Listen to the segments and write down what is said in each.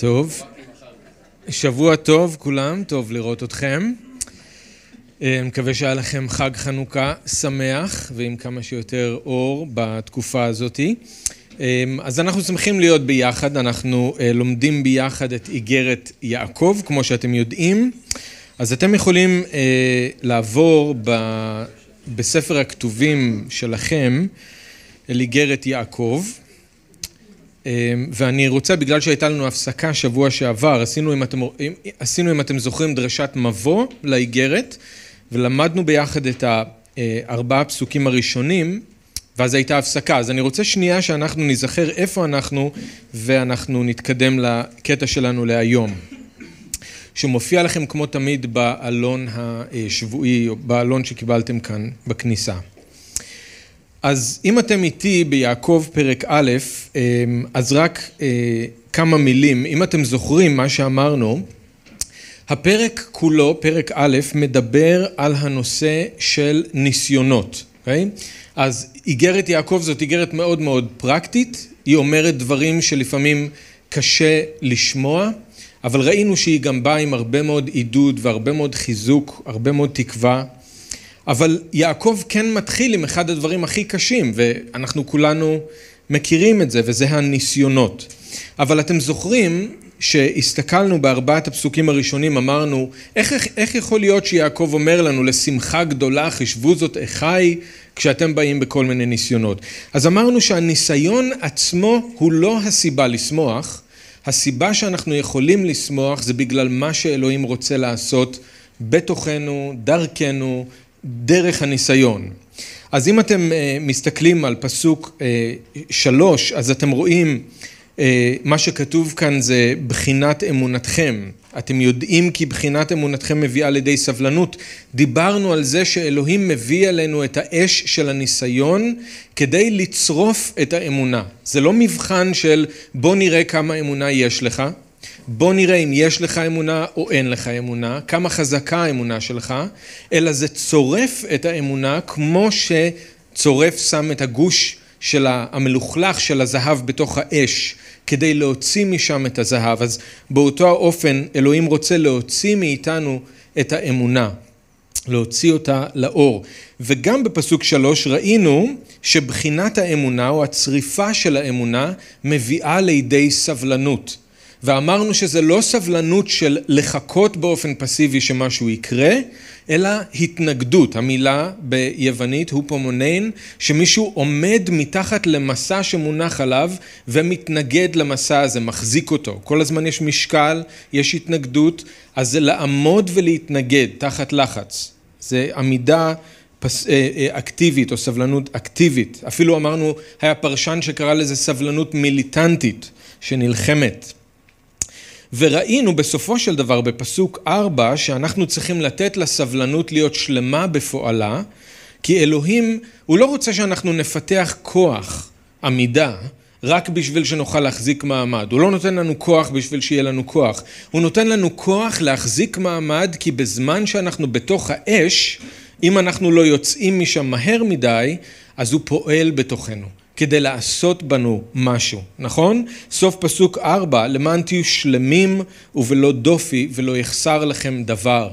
טוב. שבוע טוב כולם, טוב לראות אתכם. אה, מקווה שהיה לכם חג חנוכה שמח ועם כמה שיותר אור בתקופה הזאתי. אה, אז אנחנו שמחים להיות ביחד, אנחנו אה, לומדים ביחד את איגרת יעקב, כמו שאתם יודעים. אז אתם יכולים לעבור בספר הכתובים שלכם אל איגרת יעקב. אמ, ואני רוצה, בגלל שהייתה לנו הפסקה שבוע שעבר, עשינו אם אתם, עשינו אם אתם זוכרים דרשת מבוא לאיגרת, ולמדנו ביחד את הארבעה פסוקים הראשונים, ואז הייתה הפסקה. אז אני רוצה שנייה שאנחנו נזכר איפה אנחנו, ואנחנו נתקדם לקטע שלנו להיום. שמופיע לכם כמו תמיד בעלון השבועי, או בעלון שקיבלתם כאן בכניסה. אז אם אתם איתי ביעקב פרק א', אמ, אז רק אה, כמה מילים. אם אתם זוכרים מה שאמרנו, הפרק כולו, פרק א', מדבר על הנושא של ניסיונות, אוקיי? Okay? אז איגרת יעקב זאת איגרת מאוד מאוד פרקטית, היא אומרת דברים שלפעמים קשה לשמוע, אבל ראינו שהיא גם באה עם הרבה מאוד עידוד והרבה מאוד חיזוק, הרבה מאוד תקווה. אבל יעקב כן מתחיל עם אחד הדברים הכי קשים, ואנחנו כולנו מכירים את זה, וזה הניסיונות. אבל אתם זוכרים שהסתכלנו בארבעת הפסוקים הראשונים, אמרנו, איך, איך, יכול להיות שיעקב אומר לנו, לשמחה גדולה חישבו זאת אחי, כשאתם באים בכל מיני ניסיונות. אז אמרנו שהניסיון עצמו הוא לא הסיבה לשמוח, הסיבה שאנחנו יכולים לשמוח זה בגלל מה שאלוהים רוצה לעשות בתוכנו, דרכנו, דרך הניסיון. אז אם אתם אה, מסתכלים על פסוק אה, שלוש, אז אתם רואים אה, מה שכתוב כאן זה בחינת אמונתכם. אתם יודעים כי בחינת אמונתכם מביאה לידי סבלנות. דיברנו על זה שאלוהים מביא עלינו את האש של הניסיון כדי לצרוף את האמונה. זה לא מבחן של בוא נראה כמה אמונה יש לך, בוא נראה אם יש לך אמונה או אין לך אמונה, כמה חזקה האמונה שלך, אלא זה צורף את האמונה כמו שצורף שם את הגוש של המלוכלך של הזהב בתוך האש כדי להוציא משם את הזהב. אז באותו האופן אלוהים רוצה להוציא מאיתנו את האמונה, להוציא אותה לאור. וגם בפסוק שלוש ראינו שבחינת האמונה או הצריפה של האמונה מביאה לידי סבלנות. ואמרנו שזה לא סבלנות של לחכות באופן פסיבי שמשהו יקרה, אלא התנגדות. המילה ביוונית הוא פומוניין, שמישהו עומד מתחת למסע שמונח עליו ומתנגד למסע הזה, מחזיק אותו. כל הזמן יש משקל, יש התנגדות, אז זה לעמוד ולהתנגד תחת לחץ. זה עמידה פס, אה, אה, אקטיבית או סבלנות אקטיבית. אפילו אמרנו, היה פרשן שקרא לזה סבלנות מיליטנטית, שנלחמת. וראינו בסופו של דבר בפסוק ארבע שאנחנו צריכים לתת לסבלנות להיות שלמה בפועלה כי אלוהים הוא לא רוצה שאנחנו נפתח כוח עמידה רק בשביל שנוכל להחזיק מעמד. הוא לא נותן לנו כוח בשביל שיהיה לנו כוח. הוא נותן לנו כוח להחזיק מעמד כי בזמן שאנחנו בתוך האש, אם אנחנו לא יוצאים משם מהר מדי, אז הוא פועל בתוכנו. כדי לעשות בנו משהו, נכון? סוף פסוק ארבע, למען תהיו שלמים ובלא דופי ולא יחסר לכם דבר.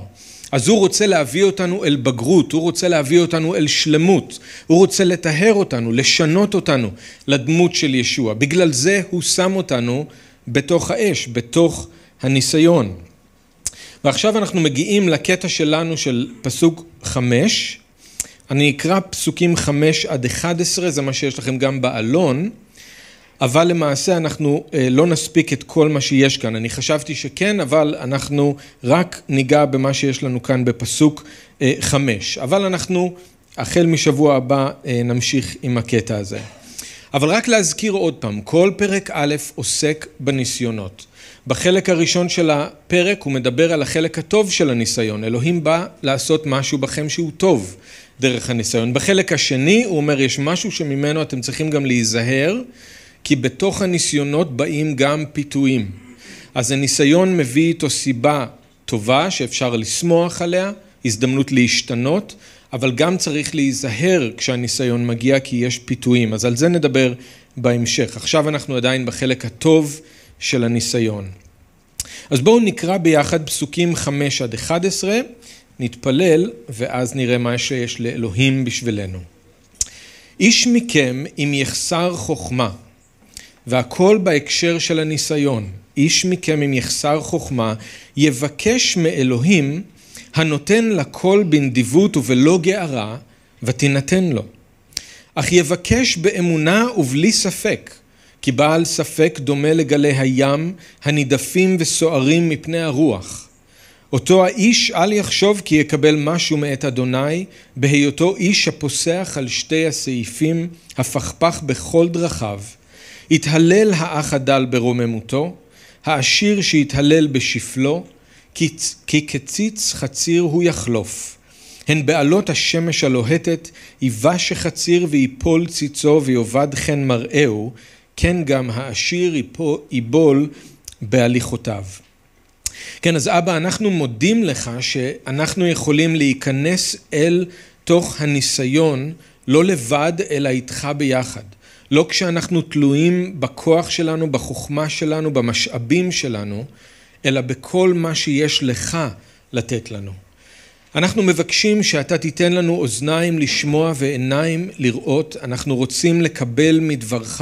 אז הוא רוצה להביא אותנו אל בגרות, הוא רוצה להביא אותנו אל שלמות, הוא רוצה לטהר אותנו, לשנות אותנו לדמות של ישוע. בגלל זה הוא שם אותנו בתוך האש, בתוך הניסיון. ועכשיו אנחנו מגיעים לקטע שלנו של פסוק חמש, אני אקרא פסוקים 5 עד 11, זה מה שיש לכם גם בעלון, אבל למעשה אנחנו אה, לא נספיק את כל מה שיש כאן. אני חשבתי שכן, אבל אנחנו רק ניגע במה שיש לנו כאן בפסוק 5. אה, אבל אנחנו, החל משבוע הבא, אה, נמשיך עם הקטע הזה. אבל רק להזכיר עוד פעם, כל פרק א' עוסק בניסיונות. בחלק הראשון של הפרק הוא מדבר על החלק הטוב של הניסיון. אלוהים בא לעשות משהו בכם שהוא טוב. דרך הניסיון. בחלק השני הוא אומר יש משהו שממנו אתם צריכים גם להיזהר כי בתוך הניסיונות באים גם פיתויים. אז הניסיון מביא איתו סיבה טובה שאפשר לשמוח עליה, הזדמנות להשתנות, אבל גם צריך להיזהר כשהניסיון מגיע כי יש פיתויים. אז על זה נדבר בהמשך. עכשיו אנחנו עדיין בחלק הטוב של הניסיון. אז בואו נקרא ביחד פסוקים 5 עד 11, נתפלל ואז נראה מה שיש לאלוהים בשבילנו. איש מכם אם יחסר חוכמה, והכל בהקשר של הניסיון, איש מכם אם יחסר חוכמה, יבקש מאלוהים הנותן לכל בנדיבות ובלא גערה, ותינתן לו. אך יבקש באמונה ובלי ספק, כי בעל ספק דומה לגלי הים הנידפים וסוערים מפני הרוח. אותו האיש אל יחשוב כי יקבל משהו מאת אדוני, בהיותו איש הפוסח על שתי הסעיפים, הפכפך בכל דרכיו. יתהלל האח הדל ברוממותו, העשיר שיתהלל בשפלו, כי כציץ חציר הוא יחלוף. הן בעלות השמש הלוהטת, ייבש החציר ויפול ציצו ויאבד חן מראהו, כן גם העשיר ייבול בהליכותיו. כן, אז אבא, אנחנו מודים לך שאנחנו יכולים להיכנס אל תוך הניסיון, לא לבד, אלא איתך ביחד. לא כשאנחנו תלויים בכוח שלנו, בחוכמה שלנו, במשאבים שלנו, אלא בכל מה שיש לך לתת לנו. אנחנו מבקשים שאתה תיתן לנו אוזניים לשמוע ועיניים לראות, אנחנו רוצים לקבל מדברך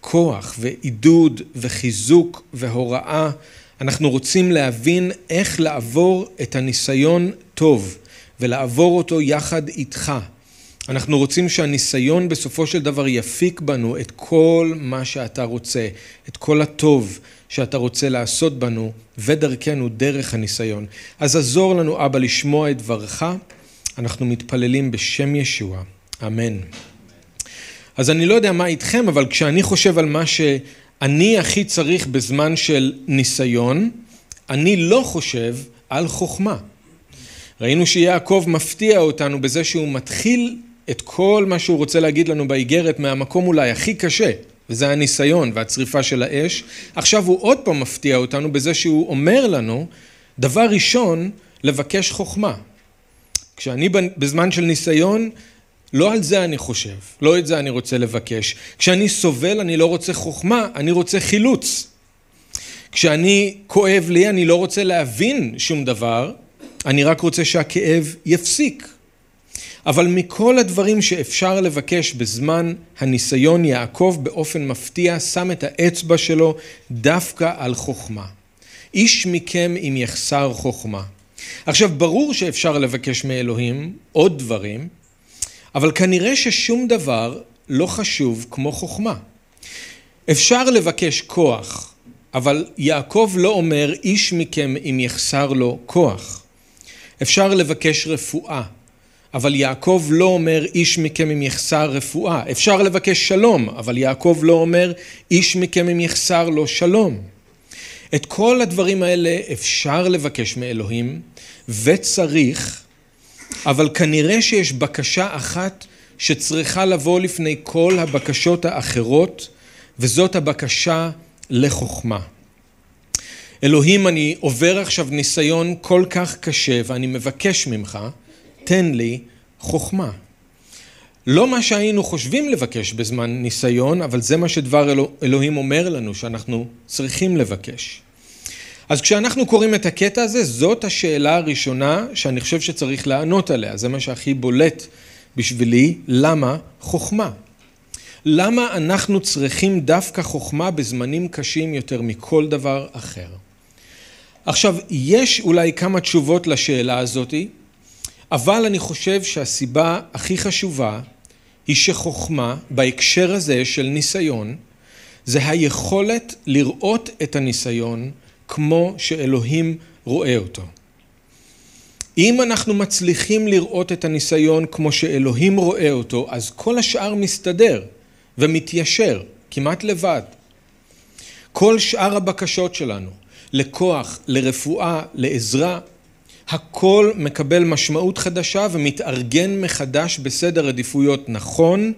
כוח ועידוד וחיזוק והוראה, אנחנו רוצים להבין איך לעבור את הניסיון טוב ולעבור אותו יחד איתך. אנחנו רוצים שהניסיון בסופו של דבר יפיק בנו את כל מה שאתה רוצה, את כל הטוב שאתה רוצה לעשות בנו ודרכנו דרך הניסיון. אז עזור לנו אבא לשמוע את דברך, אנחנו מתפללים בשם ישוע, אמן. אז אני לא יודע מה איתכם, אבל כשאני חושב על מה שאני הכי צריך בזמן של ניסיון, אני לא חושב על חוכמה. ראינו שיעקב מפתיע אותנו בזה שהוא מתחיל את כל מה שהוא רוצה להגיד לנו באיגרת מהמקום אולי הכי קשה, וזה הניסיון והצריפה של האש. עכשיו הוא עוד פעם מפתיע אותנו בזה שהוא אומר לנו, דבר ראשון, לבקש חוכמה. כשאני בזמן של ניסיון, לא על זה אני חושב, לא את זה אני רוצה לבקש. כשאני סובל אני לא רוצה חוכמה, אני רוצה חילוץ. כשאני כואב לי אני לא רוצה להבין שום דבר, אני רק רוצה שהכאב יפסיק. אבל מכל הדברים שאפשר לבקש בזמן הניסיון, יעקב באופן מפתיע שם את האצבע שלו דווקא על חוכמה. איש מכם אם יחסר חוכמה. עכשיו, ברור שאפשר לבקש מאלוהים עוד דברים, אבל כנראה ששום דבר לא חשוב כמו חוכמה. אפשר לבקש כוח, אבל יעקב לא אומר איש מכם אם יחסר לו כוח. אפשר לבקש רפואה, אבל יעקב לא אומר איש מכם אם יחסר רפואה. אפשר לבקש שלום, אבל יעקב לא אומר איש מכם אם יחסר לו שלום. את כל הדברים האלה אפשר לבקש מאלוהים וצריך, אבל כנראה שיש בקשה אחת שצריכה לבוא לפני כל הבקשות האחרות, וזאת הבקשה לחוכמה. אלוהים, אני עובר עכשיו ניסיון כל כך קשה ואני מבקש ממך תן לי חוכמה. לא מה שהיינו חושבים לבקש בזמן ניסיון, אבל זה מה שדבר אלוה, אלוהים אומר לנו שאנחנו צריכים לבקש. אז כשאנחנו קוראים את הקטע הזה, זאת השאלה הראשונה שאני חושב שצריך לענות עליה. זה מה שהכי בולט בשבילי, למה חוכמה? למה אנחנו צריכים דווקא חוכמה בזמנים קשים יותר מכל דבר אחר? עכשיו, יש אולי כמה תשובות לשאלה הזאתי, אבל אני חושב שהסיבה הכי חשובה היא שחוכמה בהקשר הזה של ניסיון זה היכולת לראות את הניסיון כמו שאלוהים רואה אותו. אם אנחנו מצליחים לראות את הניסיון כמו שאלוהים רואה אותו, אז כל השאר מסתדר ומתיישר כמעט לבד. כל שאר הבקשות שלנו לכוח, לרפואה, לעזרה, הכל מקבל משמעות חדשה ומתארגן מחדש בסדר עדיפויות נכון,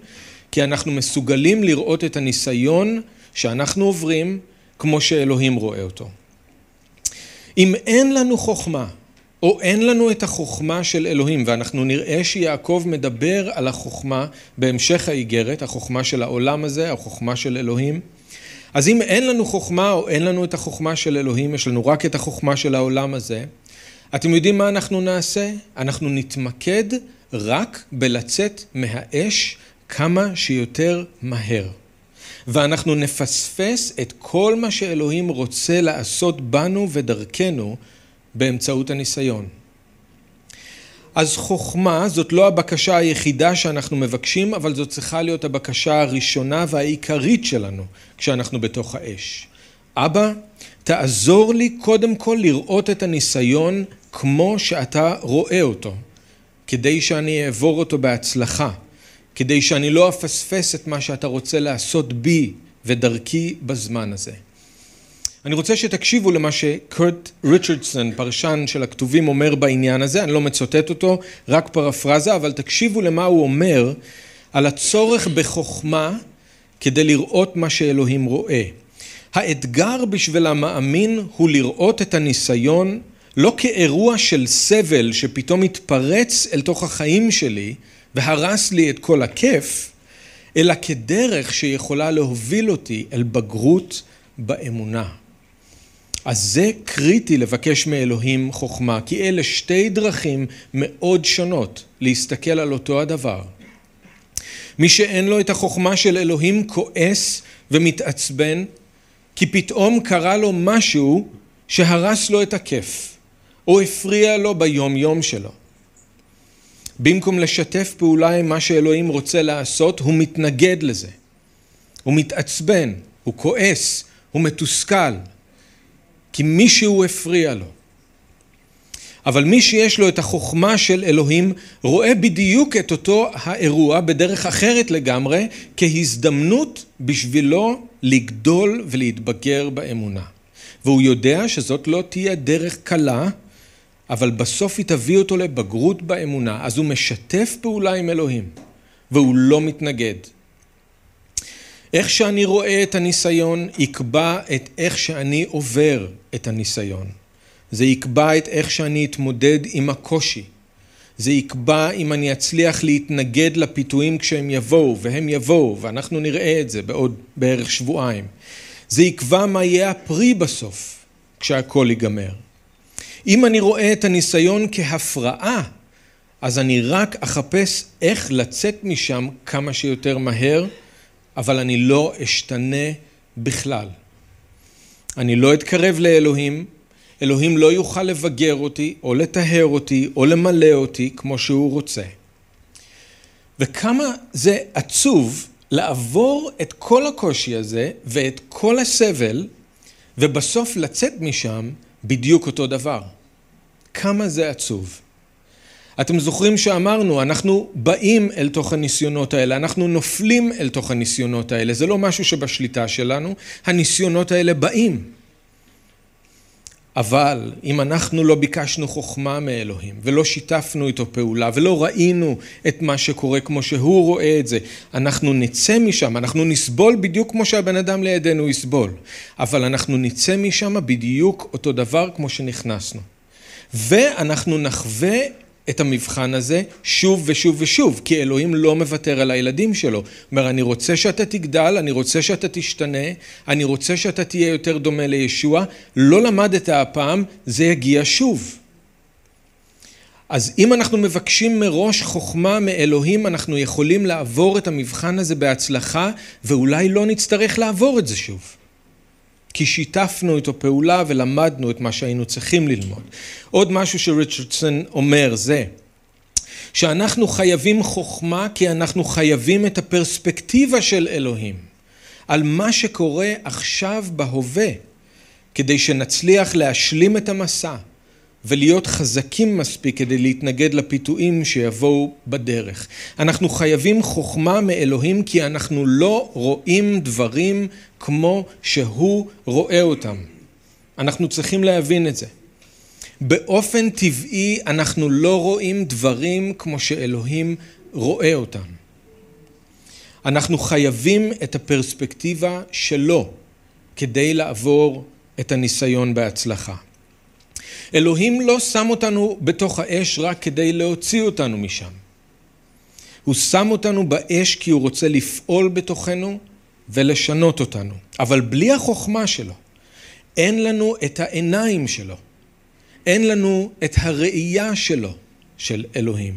כי אנחנו מסוגלים לראות את הניסיון שאנחנו עוברים כמו שאלוהים רואה אותו. אם אין לנו חוכמה, או אין לנו את החוכמה של אלוהים, ואנחנו נראה שיעקב מדבר על החוכמה בהמשך האיגרת, החוכמה של העולם הזה, החוכמה של אלוהים, אז אם אין לנו חוכמה או אין לנו את החוכמה של אלוהים, יש לנו רק את החוכמה של העולם הזה, אתם יודעים מה אנחנו נעשה? אנחנו נתמקד רק בלצאת מהאש כמה שיותר מהר. ואנחנו נפספס את כל מה שאלוהים רוצה לעשות בנו ודרכנו באמצעות הניסיון. אז חוכמה זאת לא הבקשה היחידה שאנחנו מבקשים, אבל זאת צריכה להיות הבקשה הראשונה והעיקרית שלנו כשאנחנו בתוך האש. אבא, תעזור לי קודם כל לראות את הניסיון כמו שאתה רואה אותו, כדי שאני אעבור אותו בהצלחה, כדי שאני לא אפספס את מה שאתה רוצה לעשות בי ודרכי בזמן הזה. אני רוצה שתקשיבו למה שקורט ריצ'רדסון, פרשן של הכתובים, אומר בעניין הזה, אני לא מצוטט אותו, רק פרפרזה, אבל תקשיבו למה הוא אומר על הצורך בחוכמה כדי לראות מה שאלוהים רואה. האתגר בשביל המאמין הוא לראות את הניסיון לא כאירוע של סבל שפתאום התפרץ אל תוך החיים שלי והרס לי את כל הכיף, אלא כדרך שיכולה להוביל אותי אל בגרות באמונה. אז זה קריטי לבקש מאלוהים חוכמה, כי אלה שתי דרכים מאוד שונות להסתכל על אותו הדבר. מי שאין לו את החוכמה של אלוהים כועס ומתעצבן, כי פתאום קרה לו משהו שהרס לו את הכיף, או הפריע לו ביום יום שלו. במקום לשתף פעולה עם מה שאלוהים רוצה לעשות, הוא מתנגד לזה. הוא מתעצבן, הוא כועס, הוא מתוסכל. כי מישהו הפריע לו. אבל מי שיש לו את החוכמה של אלוהים רואה בדיוק את אותו האירוע בדרך אחרת לגמרי כהזדמנות בשבילו לגדול ולהתבגר באמונה. והוא יודע שזאת לא תהיה דרך קלה, אבל בסוף היא תביא אותו לבגרות באמונה. אז הוא משתף פעולה עם אלוהים, והוא לא מתנגד. איך שאני רואה את הניסיון יקבע את איך שאני עובר את הניסיון. זה יקבע את איך שאני אתמודד עם הקושי. זה יקבע אם אני אצליח להתנגד לפיתויים כשהם יבואו, והם יבואו, ואנחנו נראה את זה בעוד בערך שבועיים. זה יקבע מה יהיה הפרי בסוף, כשהכול ייגמר. אם אני רואה את הניסיון כהפרעה, אז אני רק אחפש איך לצאת משם כמה שיותר מהר, אבל אני לא אשתנה בכלל. אני לא אתקרב לאלוהים, אלוהים לא יוכל לבגר אותי, או לטהר אותי, או למלא אותי כמו שהוא רוצה. וכמה זה עצוב לעבור את כל הקושי הזה ואת כל הסבל, ובסוף לצאת משם בדיוק אותו דבר. כמה זה עצוב. אתם זוכרים שאמרנו, אנחנו באים אל תוך הניסיונות האלה, אנחנו נופלים אל תוך הניסיונות האלה, זה לא משהו שבשליטה שלנו, הניסיונות האלה באים. אבל אם אנחנו לא ביקשנו חוכמה מאלוהים ולא שיתפנו איתו פעולה ולא ראינו את מה שקורה כמו שהוא רואה את זה, אנחנו נצא משם, אנחנו נסבול בדיוק כמו שהבן אדם לידינו יסבול, אבל אנחנו נצא משם בדיוק אותו דבר כמו שנכנסנו. ואנחנו נחווה את המבחן הזה שוב ושוב ושוב, כי אלוהים לא מוותר על הילדים שלו. הוא אומר, אני רוצה שאתה תגדל, אני רוצה שאתה תשתנה, אני רוצה שאתה תהיה יותר דומה לישוע, לא למדת הפעם, זה יגיע שוב. אז אם אנחנו מבקשים מראש חוכמה מאלוהים, אנחנו יכולים לעבור את המבחן הזה בהצלחה, ואולי לא נצטרך לעבור את זה שוב. כי שיתפנו איתו פעולה ולמדנו את מה שהיינו צריכים ללמוד. עוד משהו שריצ'רדסון אומר זה שאנחנו חייבים חוכמה כי אנחנו חייבים את הפרספקטיבה של אלוהים על מה שקורה עכשיו בהווה כדי שנצליח להשלים את המסע ולהיות חזקים מספיק כדי להתנגד לפיתויים שיבואו בדרך. אנחנו חייבים חוכמה מאלוהים כי אנחנו לא רואים דברים כמו שהוא רואה אותם. אנחנו צריכים להבין את זה. באופן טבעי אנחנו לא רואים דברים כמו שאלוהים רואה אותם. אנחנו חייבים את הפרספקטיבה שלו כדי לעבור את הניסיון בהצלחה. אלוהים לא שם אותנו בתוך האש רק כדי להוציא אותנו משם. הוא שם אותנו באש כי הוא רוצה לפעול בתוכנו ולשנות אותנו. אבל בלי החוכמה שלו, אין לנו את העיניים שלו, אין לנו את הראייה שלו, של אלוהים.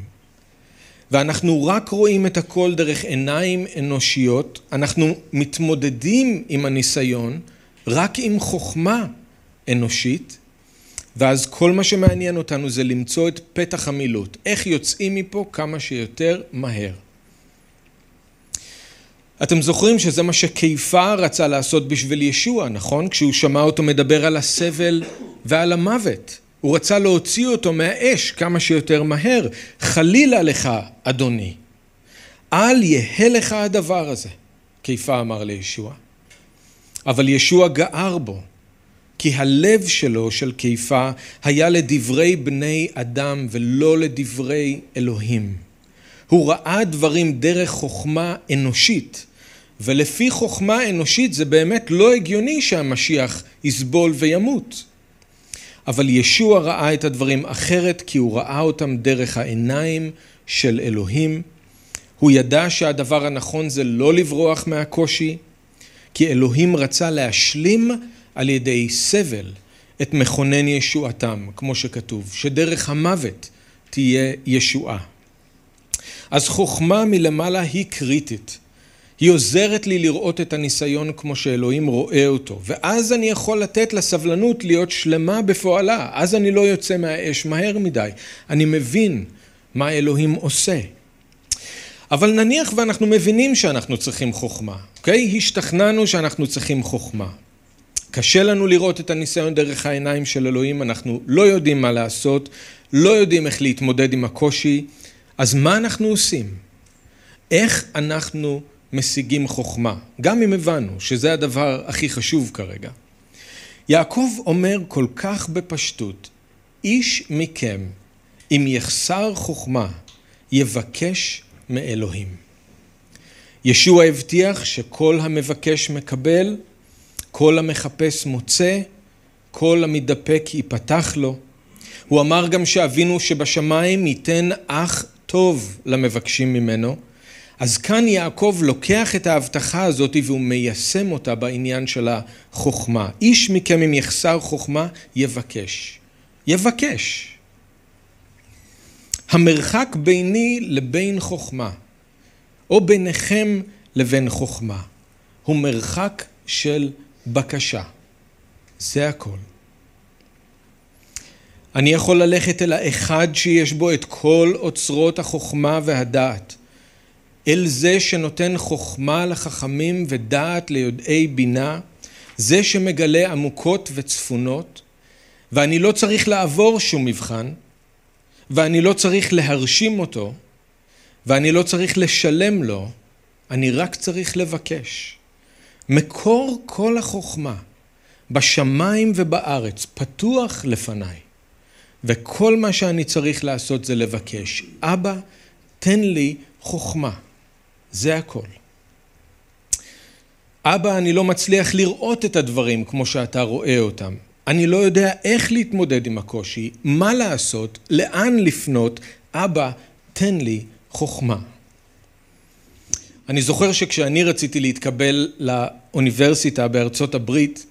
ואנחנו רק רואים את הכל דרך עיניים אנושיות, אנחנו מתמודדים עם הניסיון רק עם חוכמה אנושית, ואז כל מה שמעניין אותנו זה למצוא את פתח המילוט, איך יוצאים מפה כמה שיותר מהר. אתם זוכרים שזה מה שכיפה רצה לעשות בשביל ישוע, נכון? כשהוא שמע אותו מדבר על הסבל ועל המוות. הוא רצה להוציא אותו מהאש כמה שיותר מהר. חלילה לך, אדוני. אל יהא לך הדבר הזה, כיפה אמר לישוע. אבל ישוע גער בו, כי הלב שלו, של כיפה, היה לדברי בני אדם ולא לדברי אלוהים. הוא ראה דברים דרך חוכמה אנושית, ולפי חוכמה אנושית זה באמת לא הגיוני שהמשיח יסבול וימות. אבל ישוע ראה את הדברים אחרת כי הוא ראה אותם דרך העיניים של אלוהים. הוא ידע שהדבר הנכון זה לא לברוח מהקושי, כי אלוהים רצה להשלים על ידי סבל את מכונן ישועתם, כמו שכתוב, שדרך המוות תהיה ישועה. אז חוכמה מלמעלה היא קריטית. היא עוזרת לי לראות את הניסיון כמו שאלוהים רואה אותו, ואז אני יכול לתת לסבלנות להיות שלמה בפועלה, אז אני לא יוצא מהאש מהר מדי, אני מבין מה אלוהים עושה. אבל נניח ואנחנו מבינים שאנחנו צריכים חוכמה, אוקיי? השתכנענו שאנחנו צריכים חוכמה. קשה לנו לראות את הניסיון דרך העיניים של אלוהים, אנחנו לא יודעים מה לעשות, לא יודעים איך להתמודד עם הקושי, אז מה אנחנו עושים? איך אנחנו משיגים חוכמה, גם אם הבנו שזה הדבר הכי חשוב כרגע. יעקב אומר כל כך בפשטות, איש מכם, אם יחסר חוכמה, יבקש מאלוהים. ישוע הבטיח שכל המבקש מקבל, כל המחפש מוצא, כל המתדפק ייפתח לו. הוא אמר גם שאבינו שבשמיים ייתן אח טוב למבקשים ממנו, אז כאן יעקב לוקח את ההבטחה הזאת והוא מיישם אותה בעניין של החוכמה. איש מכם אם יחסר חוכמה יבקש. יבקש. המרחק ביני לבין חוכמה, או ביניכם לבין חוכמה, הוא מרחק של בקשה. זה הכל. אני יכול ללכת אל האחד שיש בו את כל אוצרות החוכמה והדעת. אל זה שנותן חוכמה לחכמים ודעת ליודעי בינה, זה שמגלה עמוקות וצפונות, ואני לא צריך לעבור שום מבחן, ואני לא צריך להרשים אותו, ואני לא צריך לשלם לו, אני רק צריך לבקש. מקור כל החוכמה בשמיים ובארץ פתוח לפניי, וכל מה שאני צריך לעשות זה לבקש. אבא, תן לי חוכמה. זה הכל. אבא, אני לא מצליח לראות את הדברים כמו שאתה רואה אותם. אני לא יודע איך להתמודד עם הקושי, מה לעשות, לאן לפנות. אבא, תן לי חוכמה. אני זוכר שכשאני רציתי להתקבל לאוניברסיטה בארצות הברית,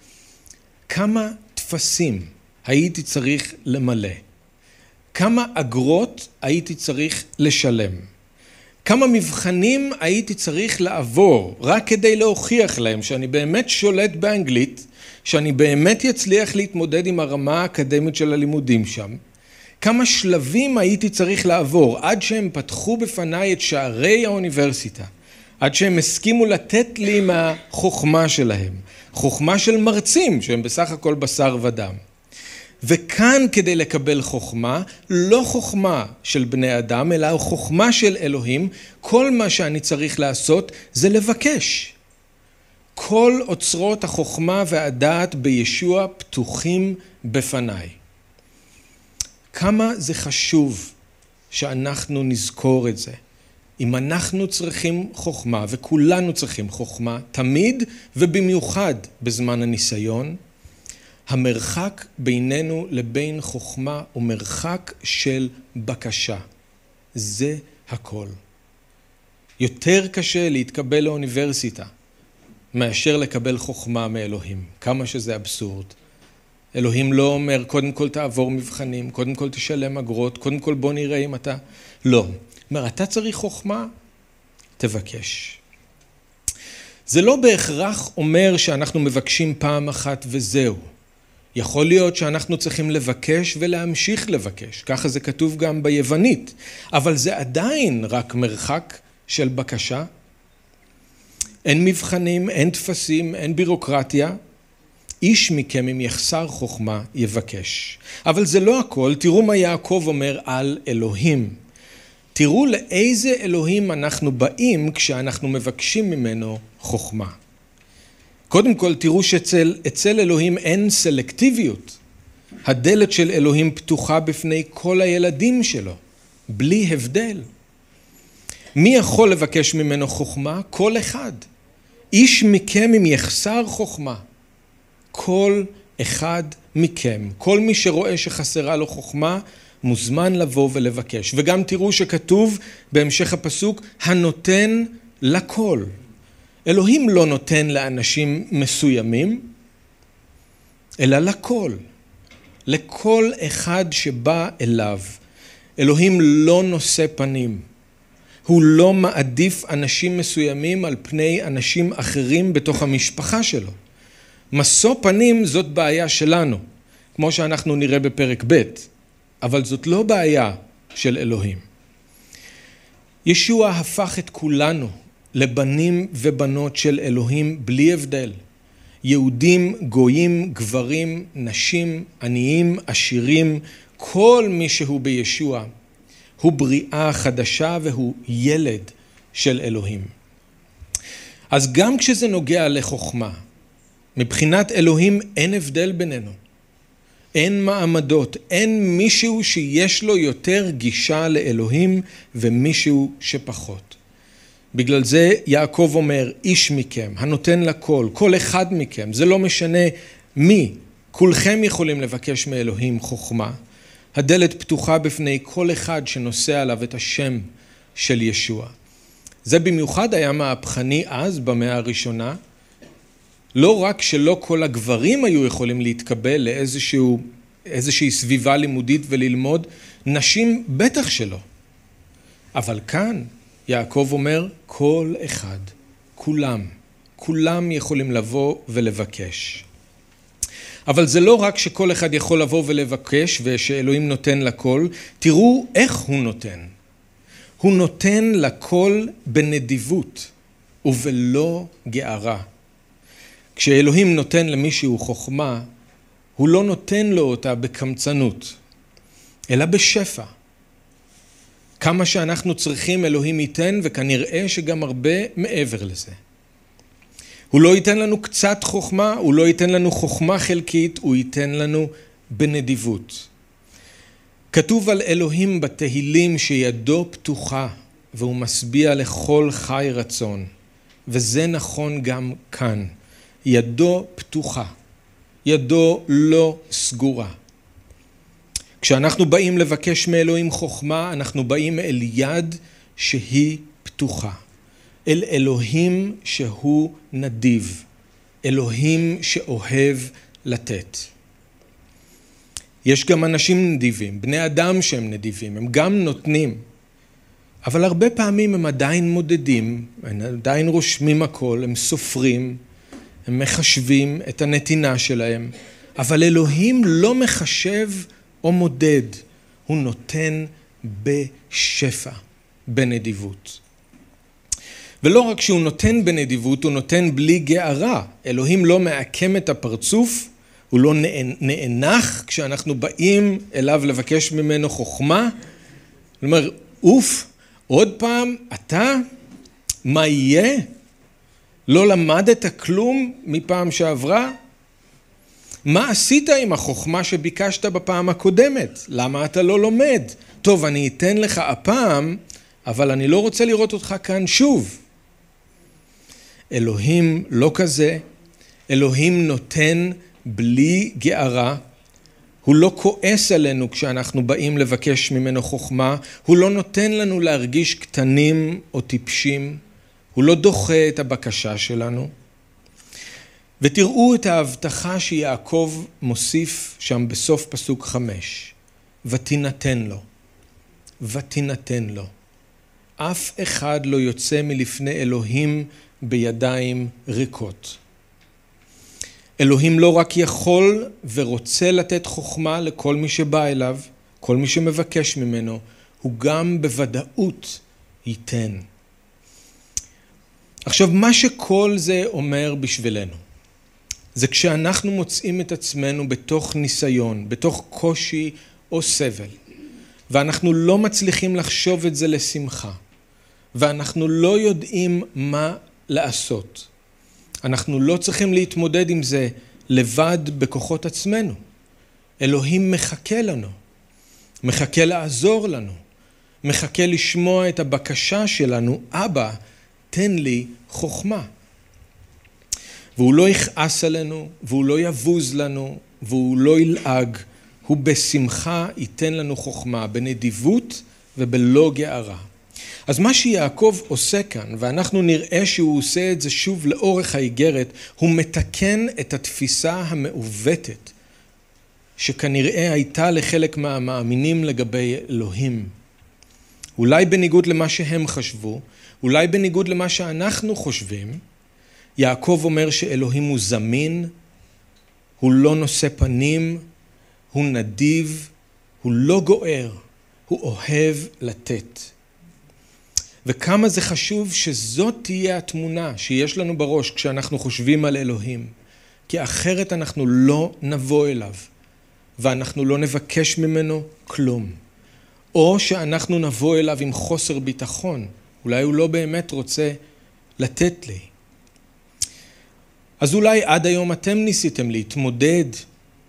כמה טפסים הייתי צריך למלא, כמה אגרות הייתי צריך לשלם. כמה מבחנים הייתי צריך לעבור רק כדי להוכיח להם שאני באמת שולט באנגלית, שאני באמת יצליח להתמודד עם הרמה האקדמית של הלימודים שם, כמה שלבים הייתי צריך לעבור עד שהם פתחו בפניי את שערי האוניברסיטה, עד שהם הסכימו לתת לי מהחוכמה שלהם, חוכמה של מרצים שהם בסך הכל בשר ודם. וכאן כדי לקבל חוכמה, לא חוכמה של בני אדם, אלא חוכמה של אלוהים, כל מה שאני צריך לעשות זה לבקש. כל אוצרות החוכמה והדעת בישוע פתוחים בפניי. כמה זה חשוב שאנחנו נזכור את זה. אם אנחנו צריכים חוכמה, וכולנו צריכים חוכמה, תמיד ובמיוחד בזמן הניסיון, המרחק בינינו לבין חוכמה הוא מרחק של בקשה. זה הכל. יותר קשה להתקבל לאוניברסיטה מאשר לקבל חוכמה מאלוהים, כמה שזה אבסורד. אלוהים לא אומר, קודם כל תעבור מבחנים, קודם כל תשלם אגרות, קודם כל בוא נראה אם אתה... לא. אומר, אתה צריך חוכמה, תבקש. זה לא בהכרח אומר שאנחנו מבקשים פעם אחת וזהו. יכול להיות שאנחנו צריכים לבקש ולהמשיך לבקש, ככה זה כתוב גם ביוונית, אבל זה עדיין רק מרחק של בקשה. אין מבחנים, אין טפסים, אין בירוקרטיה. איש מכם אם יחסר חוכמה יבקש. אבל זה לא הכל, תראו מה יעקב אומר על אלוהים. תראו לאיזה אלוהים אנחנו באים כשאנחנו מבקשים ממנו חוכמה. קודם כל תראו שאצל אלוהים אין סלקטיביות. הדלת של אלוהים פתוחה בפני כל הילדים שלו, בלי הבדל. מי יכול לבקש ממנו חוכמה? כל אחד. איש מכם אם יחסר חוכמה. כל אחד מכם, כל מי שרואה שחסרה לו חוכמה, מוזמן לבוא ולבקש. וגם תראו שכתוב בהמשך הפסוק, הנותן לכל. אלוהים לא נותן לאנשים מסוימים, אלא לכל. לכל אחד שבא אליו. אלוהים לא נושא פנים. הוא לא מעדיף אנשים מסוימים על פני אנשים אחרים בתוך המשפחה שלו. משוא פנים זאת בעיה שלנו, כמו שאנחנו נראה בפרק ב', אבל זאת לא בעיה של אלוהים. ישוע הפך את כולנו לבנים ובנות של אלוהים בלי הבדל. יהודים, גויים, גברים, נשים, עניים, עשירים, כל מי שהוא בישוע הוא בריאה חדשה והוא ילד של אלוהים. אז גם כשזה נוגע לחוכמה, מבחינת אלוהים אין הבדל בינינו. אין מעמדות, אין מישהו שיש לו יותר גישה לאלוהים ומישהו שפחות. בגלל זה יעקב אומר, איש מכם, הנותן לכל, כל אחד מכם, זה לא משנה מי, כולכם יכולים לבקש מאלוהים חוכמה. הדלת פתוחה בפני כל אחד שנושא עליו את השם של ישוע. זה במיוחד היה מהפכני אז, במאה הראשונה. לא רק שלא כל הגברים היו יכולים להתקבל לאיזושהי סביבה לימודית וללמוד, נשים בטח שלא. אבל כאן יעקב אומר, כל אחד, כולם, כולם יכולים לבוא ולבקש. אבל זה לא רק שכל אחד יכול לבוא ולבקש ושאלוהים נותן לכל, תראו איך הוא נותן. הוא נותן לכל בנדיבות ובלא גערה. כשאלוהים נותן למישהו חוכמה, הוא לא נותן לו אותה בקמצנות, אלא בשפע. כמה שאנחנו צריכים אלוהים ייתן, וכנראה שגם הרבה מעבר לזה. הוא לא ייתן לנו קצת חוכמה, הוא לא ייתן לנו חוכמה חלקית, הוא ייתן לנו בנדיבות. כתוב על אלוהים בתהילים שידו פתוחה והוא משביע לכל חי רצון, וזה נכון גם כאן. ידו פתוחה, ידו לא סגורה. כשאנחנו באים לבקש מאלוהים חוכמה, אנחנו באים אל יד שהיא פתוחה. אל אלוהים שהוא נדיב, אלוהים שאוהב לתת. יש גם אנשים נדיבים, בני אדם שהם נדיבים, הם גם נותנים, אבל הרבה פעמים הם עדיין מודדים, הם עדיין רושמים הכל, הם סופרים, הם מחשבים את הנתינה שלהם, אבל אלוהים לא מחשב או מודד, הוא נותן בשפע, בנדיבות. ולא רק שהוא נותן בנדיבות, הוא נותן בלי גערה. אלוהים לא מעקם את הפרצוף, הוא לא נאנח כשאנחנו באים אליו לבקש ממנו חוכמה. אומר, אוף, עוד פעם, אתה, מה יהיה? לא למדת כלום מפעם שעברה? מה עשית עם החוכמה שביקשת בפעם הקודמת? למה אתה לא לומד? טוב, אני אתן לך הפעם, אבל אני לא רוצה לראות אותך כאן שוב. אלוהים לא כזה, אלוהים נותן בלי גערה, הוא לא כועס עלינו כשאנחנו באים לבקש ממנו חוכמה, הוא לא נותן לנו להרגיש קטנים או טיפשים, הוא לא דוחה את הבקשה שלנו, ותראו את ההבטחה שיעקב מוסיף שם בסוף פסוק חמש, ותינתן לו, ותינתן לו. אף אחד לא יוצא מלפני אלוהים בידיים ריקות. אלוהים לא רק יכול ורוצה לתת חוכמה לכל מי שבא אליו, כל מי שמבקש ממנו, הוא גם בוודאות ייתן. עכשיו, מה שכל זה אומר בשבילנו, זה כשאנחנו מוצאים את עצמנו בתוך ניסיון, בתוך קושי או סבל, ואנחנו לא מצליחים לחשוב את זה לשמחה, ואנחנו לא יודעים מה לעשות. אנחנו לא צריכים להתמודד עם זה לבד בכוחות עצמנו. אלוהים מחכה לנו, מחכה לעזור לנו, מחכה לשמוע את הבקשה שלנו, אבא, תן לי חוכמה. והוא לא יכעס עלינו, והוא לא יבוז לנו, והוא לא ילעג, הוא בשמחה ייתן לנו חוכמה, בנדיבות ובלא גערה. אז מה שיעקב עושה כאן, ואנחנו נראה שהוא עושה את זה שוב לאורך האיגרת, הוא מתקן את התפיסה המעוותת שכנראה הייתה לחלק מהמאמינים לגבי אלוהים. אולי בניגוד למה שהם חשבו, אולי בניגוד למה שאנחנו חושבים, יעקב אומר שאלוהים הוא זמין, הוא לא נושא פנים, הוא נדיב, הוא לא גוער, הוא אוהב לתת. וכמה זה חשוב שזאת תהיה התמונה שיש לנו בראש כשאנחנו חושבים על אלוהים. כי אחרת אנחנו לא נבוא אליו, ואנחנו לא נבקש ממנו כלום. או שאנחנו נבוא אליו עם חוסר ביטחון, אולי הוא לא באמת רוצה לתת לי. אז אולי עד היום אתם ניסיתם להתמודד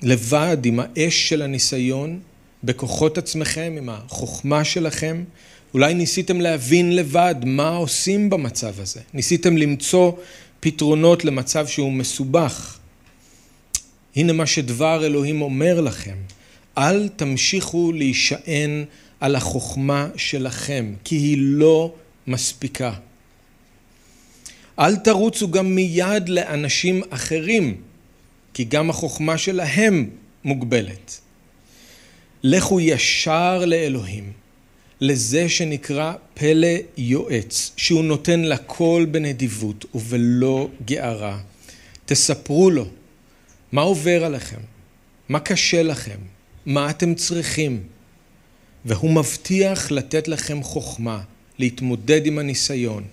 לבד עם האש של הניסיון, בכוחות עצמכם, עם החוכמה שלכם, אולי ניסיתם להבין לבד מה עושים במצב הזה. ניסיתם למצוא פתרונות למצב שהוא מסובך. הנה מה שדבר אלוהים אומר לכם, אל תמשיכו להישען על החוכמה שלכם, כי היא לא מספיקה. אל תרוצו גם מיד לאנשים אחרים, כי גם החוכמה שלהם מוגבלת. לכו ישר לאלוהים. לזה שנקרא פלא יועץ, שהוא נותן לכל בנדיבות ובלא גערה. תספרו לו מה עובר עליכם, מה קשה לכם, מה אתם צריכים, והוא מבטיח לתת לכם חוכמה, להתמודד עם הניסיון,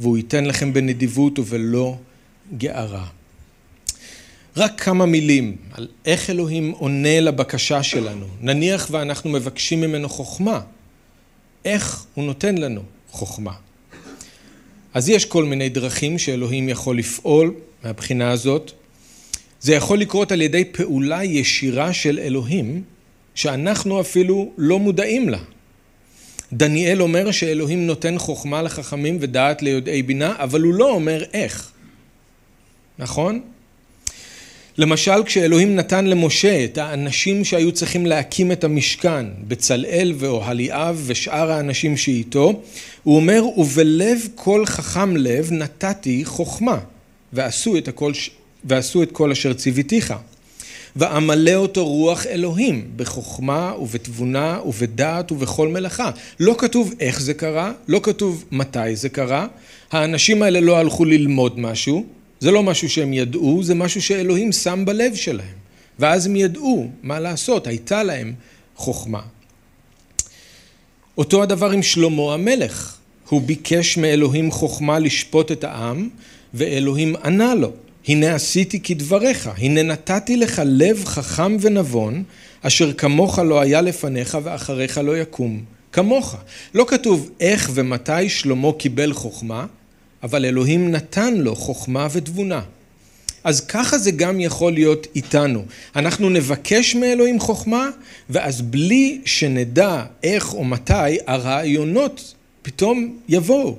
והוא ייתן לכם בנדיבות ובלא גערה. רק כמה מילים על איך אלוהים עונה לבקשה שלנו. נניח ואנחנו מבקשים ממנו חוכמה. איך הוא נותן לנו חוכמה. אז יש כל מיני דרכים שאלוהים יכול לפעול מהבחינה הזאת. זה יכול לקרות על ידי פעולה ישירה של אלוהים, שאנחנו אפילו לא מודעים לה. דניאל אומר שאלוהים נותן חוכמה לחכמים ודעת ליודעי בינה, אבל הוא לא אומר איך. נכון? למשל כשאלוהים נתן למשה את האנשים שהיו צריכים להקים את המשכן, בצלאל ואוהליאב ושאר האנשים שאיתו, הוא אומר ובלב כל חכם לב נתתי חוכמה ועשו את, הכל, ועשו את כל אשר ציוויתיך ואמלא אותו רוח אלוהים בחוכמה ובתבונה ובדעת ובכל מלאכה. לא כתוב איך זה קרה, לא כתוב מתי זה קרה, האנשים האלה לא הלכו ללמוד משהו, זה לא משהו שהם ידעו, זה משהו שאלוהים שם בלב שלהם. ואז הם ידעו מה לעשות, הייתה להם חוכמה. אותו הדבר עם שלמה המלך. הוא ביקש מאלוהים חוכמה לשפוט את העם, ואלוהים ענה לו, הנה עשיתי כדבריך, הנה נתתי לך לב חכם ונבון, אשר כמוך לא היה לפניך ואחריך לא יקום. כמוך. לא כתוב איך ומתי שלמה קיבל חוכמה, אבל אלוהים נתן לו חוכמה ותבונה. אז ככה זה גם יכול להיות איתנו. אנחנו נבקש מאלוהים חוכמה, ואז בלי שנדע איך או מתי, הרעיונות פתאום יבואו.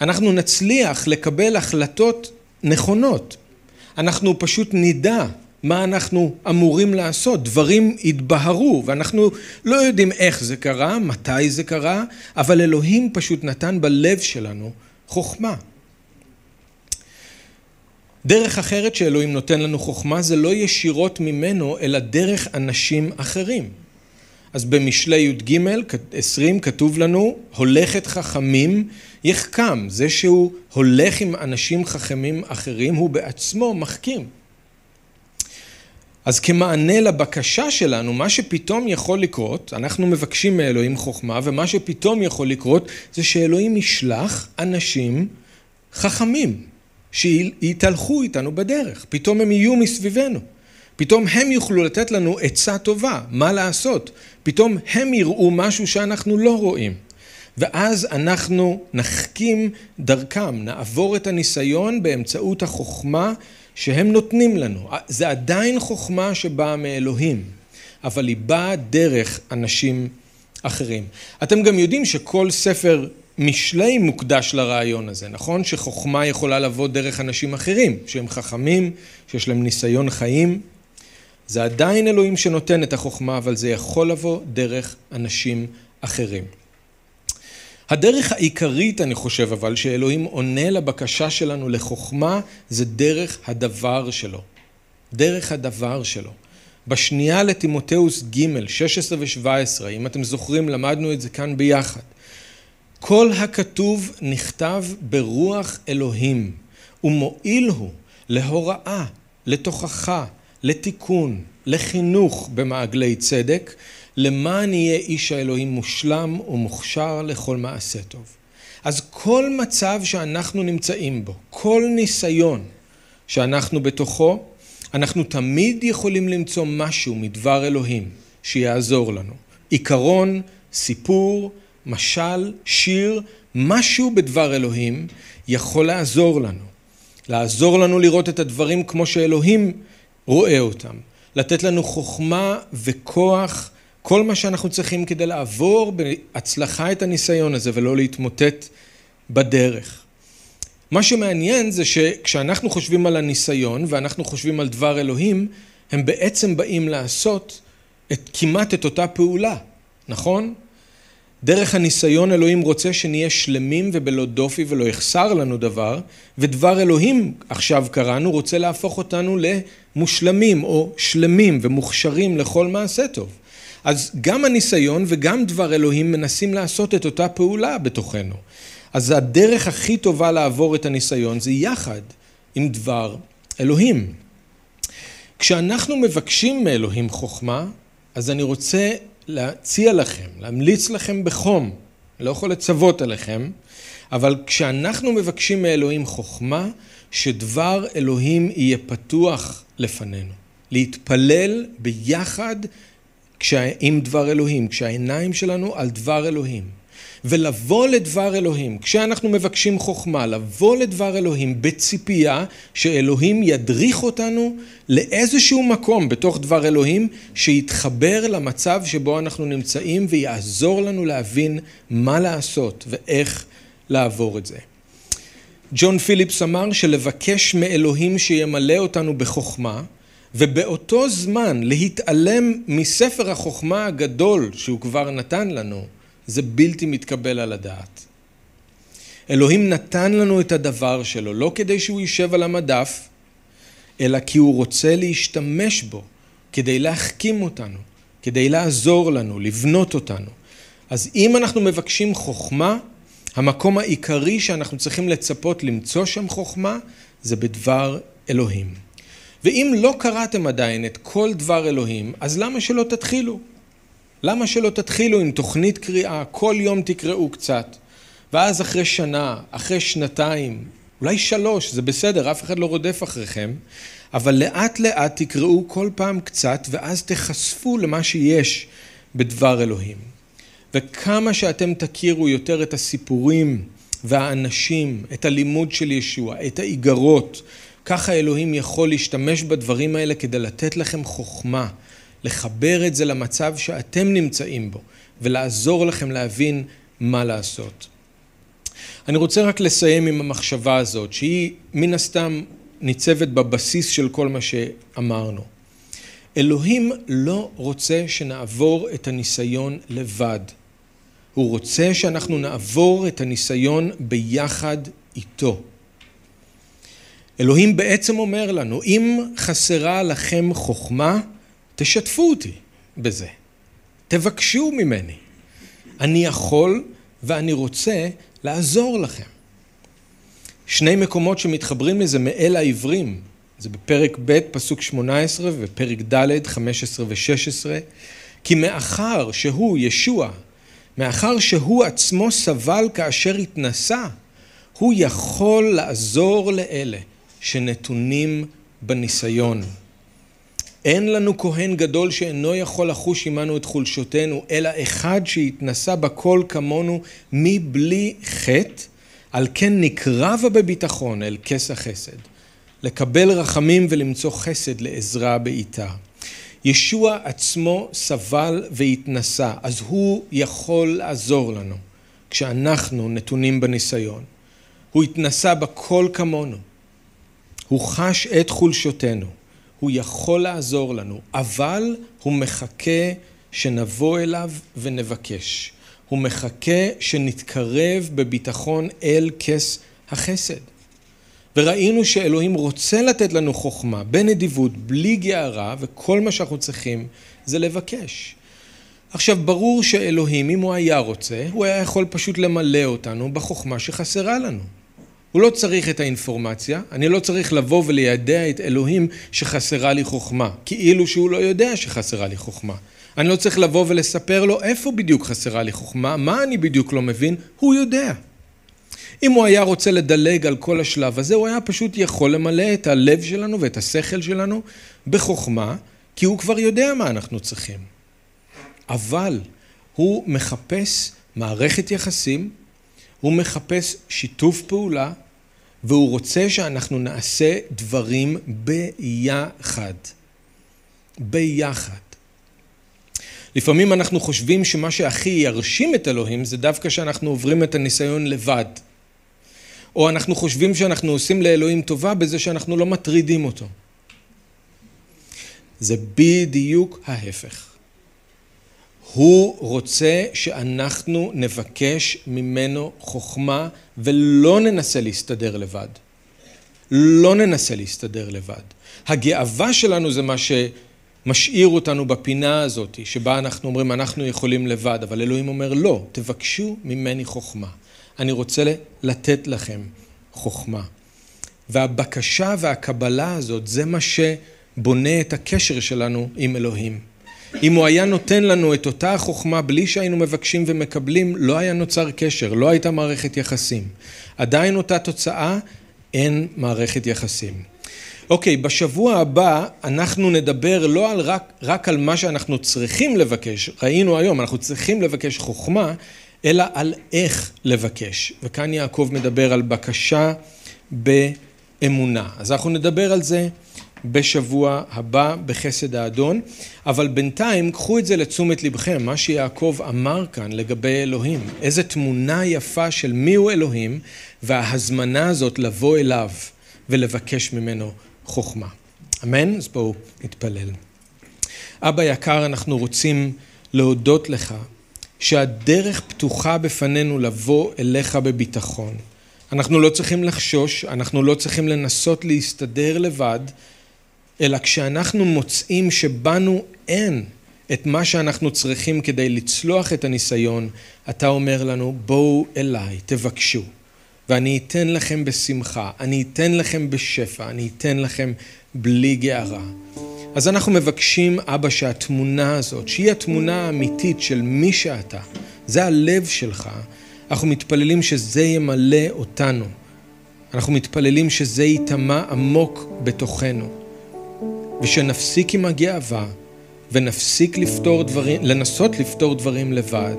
אנחנו נצליח לקבל החלטות נכונות. אנחנו פשוט נדע מה אנחנו אמורים לעשות. דברים יתבהרו, ואנחנו לא יודעים איך זה קרה, מתי זה קרה, אבל אלוהים פשוט נתן בלב שלנו חוכמה. דרך אחרת שאלוהים נותן לנו חוכמה זה לא ישירות ממנו, אלא דרך אנשים אחרים. אז במשלי י"ג 20 כתוב לנו, הולכת חכמים יחכם. זה שהוא הולך עם אנשים חכמים אחרים, הוא בעצמו מחכים. אז כמענה לבקשה שלנו, מה שפתאום יכול לקרות, אנחנו מבקשים מאלוהים חוכמה, ומה שפתאום יכול לקרות זה שאלוהים ישלח אנשים חכמים, שיתהלכו איתנו בדרך. פתאום הם יהיו מסביבנו. פתאום הם יוכלו לתת לנו עצה טובה, מה לעשות. פתאום הם יראו משהו שאנחנו לא רואים. ואז אנחנו נחכים דרכם, נעבור את הניסיון באמצעות החוכמה שהם נותנים לנו. זה עדיין חוכמה שבאה מאלוהים, אבל היא באה דרך אנשים אחרים. אתם גם יודעים שכל ספר משלי מוקדש לרעיון הזה, נכון? שחוכמה יכולה לבוא דרך אנשים אחרים, שהם חכמים, שיש להם ניסיון חיים. זה עדיין אלוהים שנותן את החוכמה, אבל זה יכול לבוא דרך אנשים אחרים. הדרך העיקרית, אני חושב, אבל, שאלוהים עונה לבקשה שלנו לחוכמה, זה דרך הדבר שלו. דרך הדבר שלו. בשנייה לתימותאוס ג', 16 ו-17, אם אתם זוכרים, למדנו את זה כאן ביחד. כל הכתוב נכתב ברוח אלוהים, ומועיל הוא להוראה, לתוכחה, לתיקון, לחינוך במעגלי צדק, למען יהיה איש האלוהים מושלם ומוכשר לכל מעשה טוב. אז כל מצב שאנחנו נמצאים בו, כל ניסיון שאנחנו בתוכו, אנחנו תמיד יכולים למצוא משהו מדבר אלוהים שיעזור לנו. עיקרון, סיפור, משל, שיר, משהו בדבר אלוהים יכול לעזור לנו. לעזור לנו לראות את הדברים כמו שאלוהים רואה אותם. לתת לנו חוכמה וכוח כל מה שאנחנו צריכים כדי לעבור בהצלחה את הניסיון הזה ולא להתמוטט בדרך. מה שמעניין זה שכשאנחנו חושבים על הניסיון ואנחנו חושבים על דבר אלוהים, הם בעצם באים לעשות את, כמעט את אותה פעולה, נכון? דרך הניסיון אלוהים רוצה שנהיה שלמים ובלא דופי ולא יחסר לנו דבר, ודבר אלוהים, עכשיו קראנו, רוצה להפוך אותנו למושלמים או שלמים ומוכשרים לכל מעשה טוב. אז גם הניסיון וגם דבר אלוהים מנסים לעשות את אותה פעולה בתוכנו. אז הדרך הכי טובה לעבור את הניסיון זה יחד עם דבר אלוהים. כשאנחנו מבקשים מאלוהים חוכמה, אז אני רוצה להציע לכם, להמליץ לכם בחום, לא יכול לצוות עליכם, אבל כשאנחנו מבקשים מאלוהים חוכמה, שדבר אלוהים יהיה פתוח לפנינו. להתפלל ביחד עם דבר אלוהים, כשהעיניים שלנו על דבר אלוהים. ולבוא לדבר אלוהים, כשאנחנו מבקשים חוכמה, לבוא לדבר אלוהים בציפייה שאלוהים ידריך אותנו לאיזשהו מקום בתוך דבר אלוהים שיתחבר למצב שבו אנחנו נמצאים ויעזור לנו להבין מה לעשות ואיך לעבור את זה. ג'ון פיליפס אמר שלבקש מאלוהים שימלא אותנו בחוכמה ובאותו זמן להתעלם מספר החוכמה הגדול שהוא כבר נתן לנו, זה בלתי מתקבל על הדעת. אלוהים נתן לנו את הדבר שלו, לא כדי שהוא יישב על המדף, אלא כי הוא רוצה להשתמש בו כדי להחכים אותנו, כדי לעזור לנו, לבנות אותנו. אז אם אנחנו מבקשים חוכמה, המקום העיקרי שאנחנו צריכים לצפות למצוא שם חוכמה, זה בדבר אלוהים. ואם לא קראתם עדיין את כל דבר אלוהים, אז למה שלא תתחילו? למה שלא תתחילו עם תוכנית קריאה, כל יום תקראו קצת, ואז אחרי שנה, אחרי שנתיים, אולי שלוש, זה בסדר, אף אחד לא רודף אחריכם, אבל לאט לאט תקראו כל פעם קצת, ואז תחשפו למה שיש בדבר אלוהים. וכמה שאתם תכירו יותר את הסיפורים והאנשים, את הלימוד של ישוע, את האיגרות, ככה אלוהים יכול להשתמש בדברים האלה כדי לתת לכם חוכמה, לחבר את זה למצב שאתם נמצאים בו, ולעזור לכם להבין מה לעשות. אני רוצה רק לסיים עם המחשבה הזאת, שהיא מן הסתם ניצבת בבסיס של כל מה שאמרנו. אלוהים לא רוצה שנעבור את הניסיון לבד. הוא רוצה שאנחנו נעבור את הניסיון ביחד איתו. אלוהים בעצם אומר לנו, אם חסרה לכם חוכמה, תשתפו אותי בזה. תבקשו ממני. אני יכול ואני רוצה לעזור לכם. שני מקומות שמתחברים לזה מאל העברים, זה בפרק ב', פסוק 18, ופרק ד', 15 ו-16, כי מאחר שהוא, ישוע, מאחר שהוא עצמו סבל כאשר התנסה, הוא יכול לעזור לאלה שנתונים בניסיון. אין לנו כהן גדול שאינו יכול לחוש עמנו את חולשותינו, אלא אחד שהתנסה בכל כמונו מבלי חטא, על כן נקרב בביטחון אל כס החסד, לקבל רחמים ולמצוא חסד לעזרה בעיטה. ישוע עצמו סבל והתנסה, אז הוא יכול לעזור לנו כשאנחנו נתונים בניסיון. הוא התנסה בכל כמונו. הוא חש את חולשותינו. הוא יכול לעזור לנו, אבל הוא מחכה שנבוא אליו ונבקש. הוא מחכה שנתקרב בביטחון אל כס החסד. וראינו שאלוהים רוצה לתת לנו חוכמה בנדיבות, בלי גערה, וכל מה שאנחנו צריכים זה לבקש. עכשיו, ברור שאלוהים, אם הוא היה רוצה, הוא היה יכול פשוט למלא אותנו בחוכמה שחסרה לנו. הוא לא צריך את האינפורמציה, אני לא צריך לבוא וליידע את אלוהים שחסרה לי חוכמה, כאילו שהוא לא יודע שחסרה לי חוכמה. אני לא צריך לבוא ולספר לו איפה בדיוק חסרה לי חוכמה, מה אני בדיוק לא מבין, הוא יודע. אם הוא היה רוצה לדלג על כל השלב הזה, הוא היה פשוט יכול למלא את הלב שלנו ואת השכל שלנו בחוכמה, כי הוא כבר יודע מה אנחנו צריכים. אבל הוא מחפש מערכת יחסים, הוא מחפש שיתוף פעולה, והוא רוצה שאנחנו נעשה דברים ביחד. ביחד. לפעמים אנחנו חושבים שמה שהכי ירשים את אלוהים זה דווקא שאנחנו עוברים את הניסיון לבד. או אנחנו חושבים שאנחנו עושים לאלוהים טובה בזה שאנחנו לא מטרידים אותו. זה בדיוק ההפך. הוא רוצה שאנחנו נבקש ממנו חוכמה ולא ננסה להסתדר לבד. לא ננסה להסתדר לבד. הגאווה שלנו זה מה שמשאיר אותנו בפינה הזאת, שבה אנחנו אומרים אנחנו יכולים לבד, אבל אלוהים אומר לא, תבקשו ממני חוכמה. אני רוצה לתת לכם חוכמה. והבקשה והקבלה הזאת, זה מה שבונה את הקשר שלנו עם אלוהים. אם הוא היה נותן לנו את אותה החוכמה בלי שהיינו מבקשים ומקבלים, לא היה נוצר קשר, לא הייתה מערכת יחסים. עדיין אותה תוצאה, אין מערכת יחסים. אוקיי, בשבוע הבא אנחנו נדבר לא על רק, רק על מה שאנחנו צריכים לבקש, ראינו היום, אנחנו צריכים לבקש חוכמה, אלא על איך לבקש. וכאן יעקב מדבר על בקשה באמונה. אז אנחנו נדבר על זה בשבוע הבא בחסד האדון, אבל בינתיים קחו את זה לתשומת לבכם, מה שיעקב אמר כאן לגבי אלוהים, איזה תמונה יפה של מיהו אלוהים וההזמנה הזאת לבוא אליו ולבקש ממנו חוכמה. אמן? אז בואו נתפלל. אבא יקר, אנחנו רוצים להודות לך שהדרך פתוחה בפנינו לבוא אליך בביטחון. אנחנו לא צריכים לחשוש, אנחנו לא צריכים לנסות להסתדר לבד, אלא כשאנחנו מוצאים שבנו אין את מה שאנחנו צריכים כדי לצלוח את הניסיון, אתה אומר לנו, בואו אליי, תבקשו, ואני אתן לכם בשמחה, אני אתן לכם בשפע, אני אתן לכם בלי גערה. אז אנחנו מבקשים, אבא, שהתמונה הזאת, שהיא התמונה האמיתית של מי שאתה, זה הלב שלך, אנחנו מתפללים שזה ימלא אותנו. אנחנו מתפללים שזה ייטמע עמוק בתוכנו, ושנפסיק עם הגאווה, ונפסיק לפתור דברים, לנסות לפתור דברים לבד,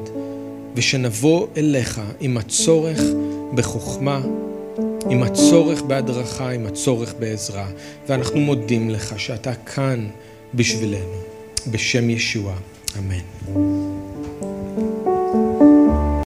ושנבוא אליך עם הצורך בחוכמה, עם הצורך בהדרכה, עם הצורך בעזרה, ואנחנו מודים לך שאתה כאן בשבילנו. בשם ישוע, אמן.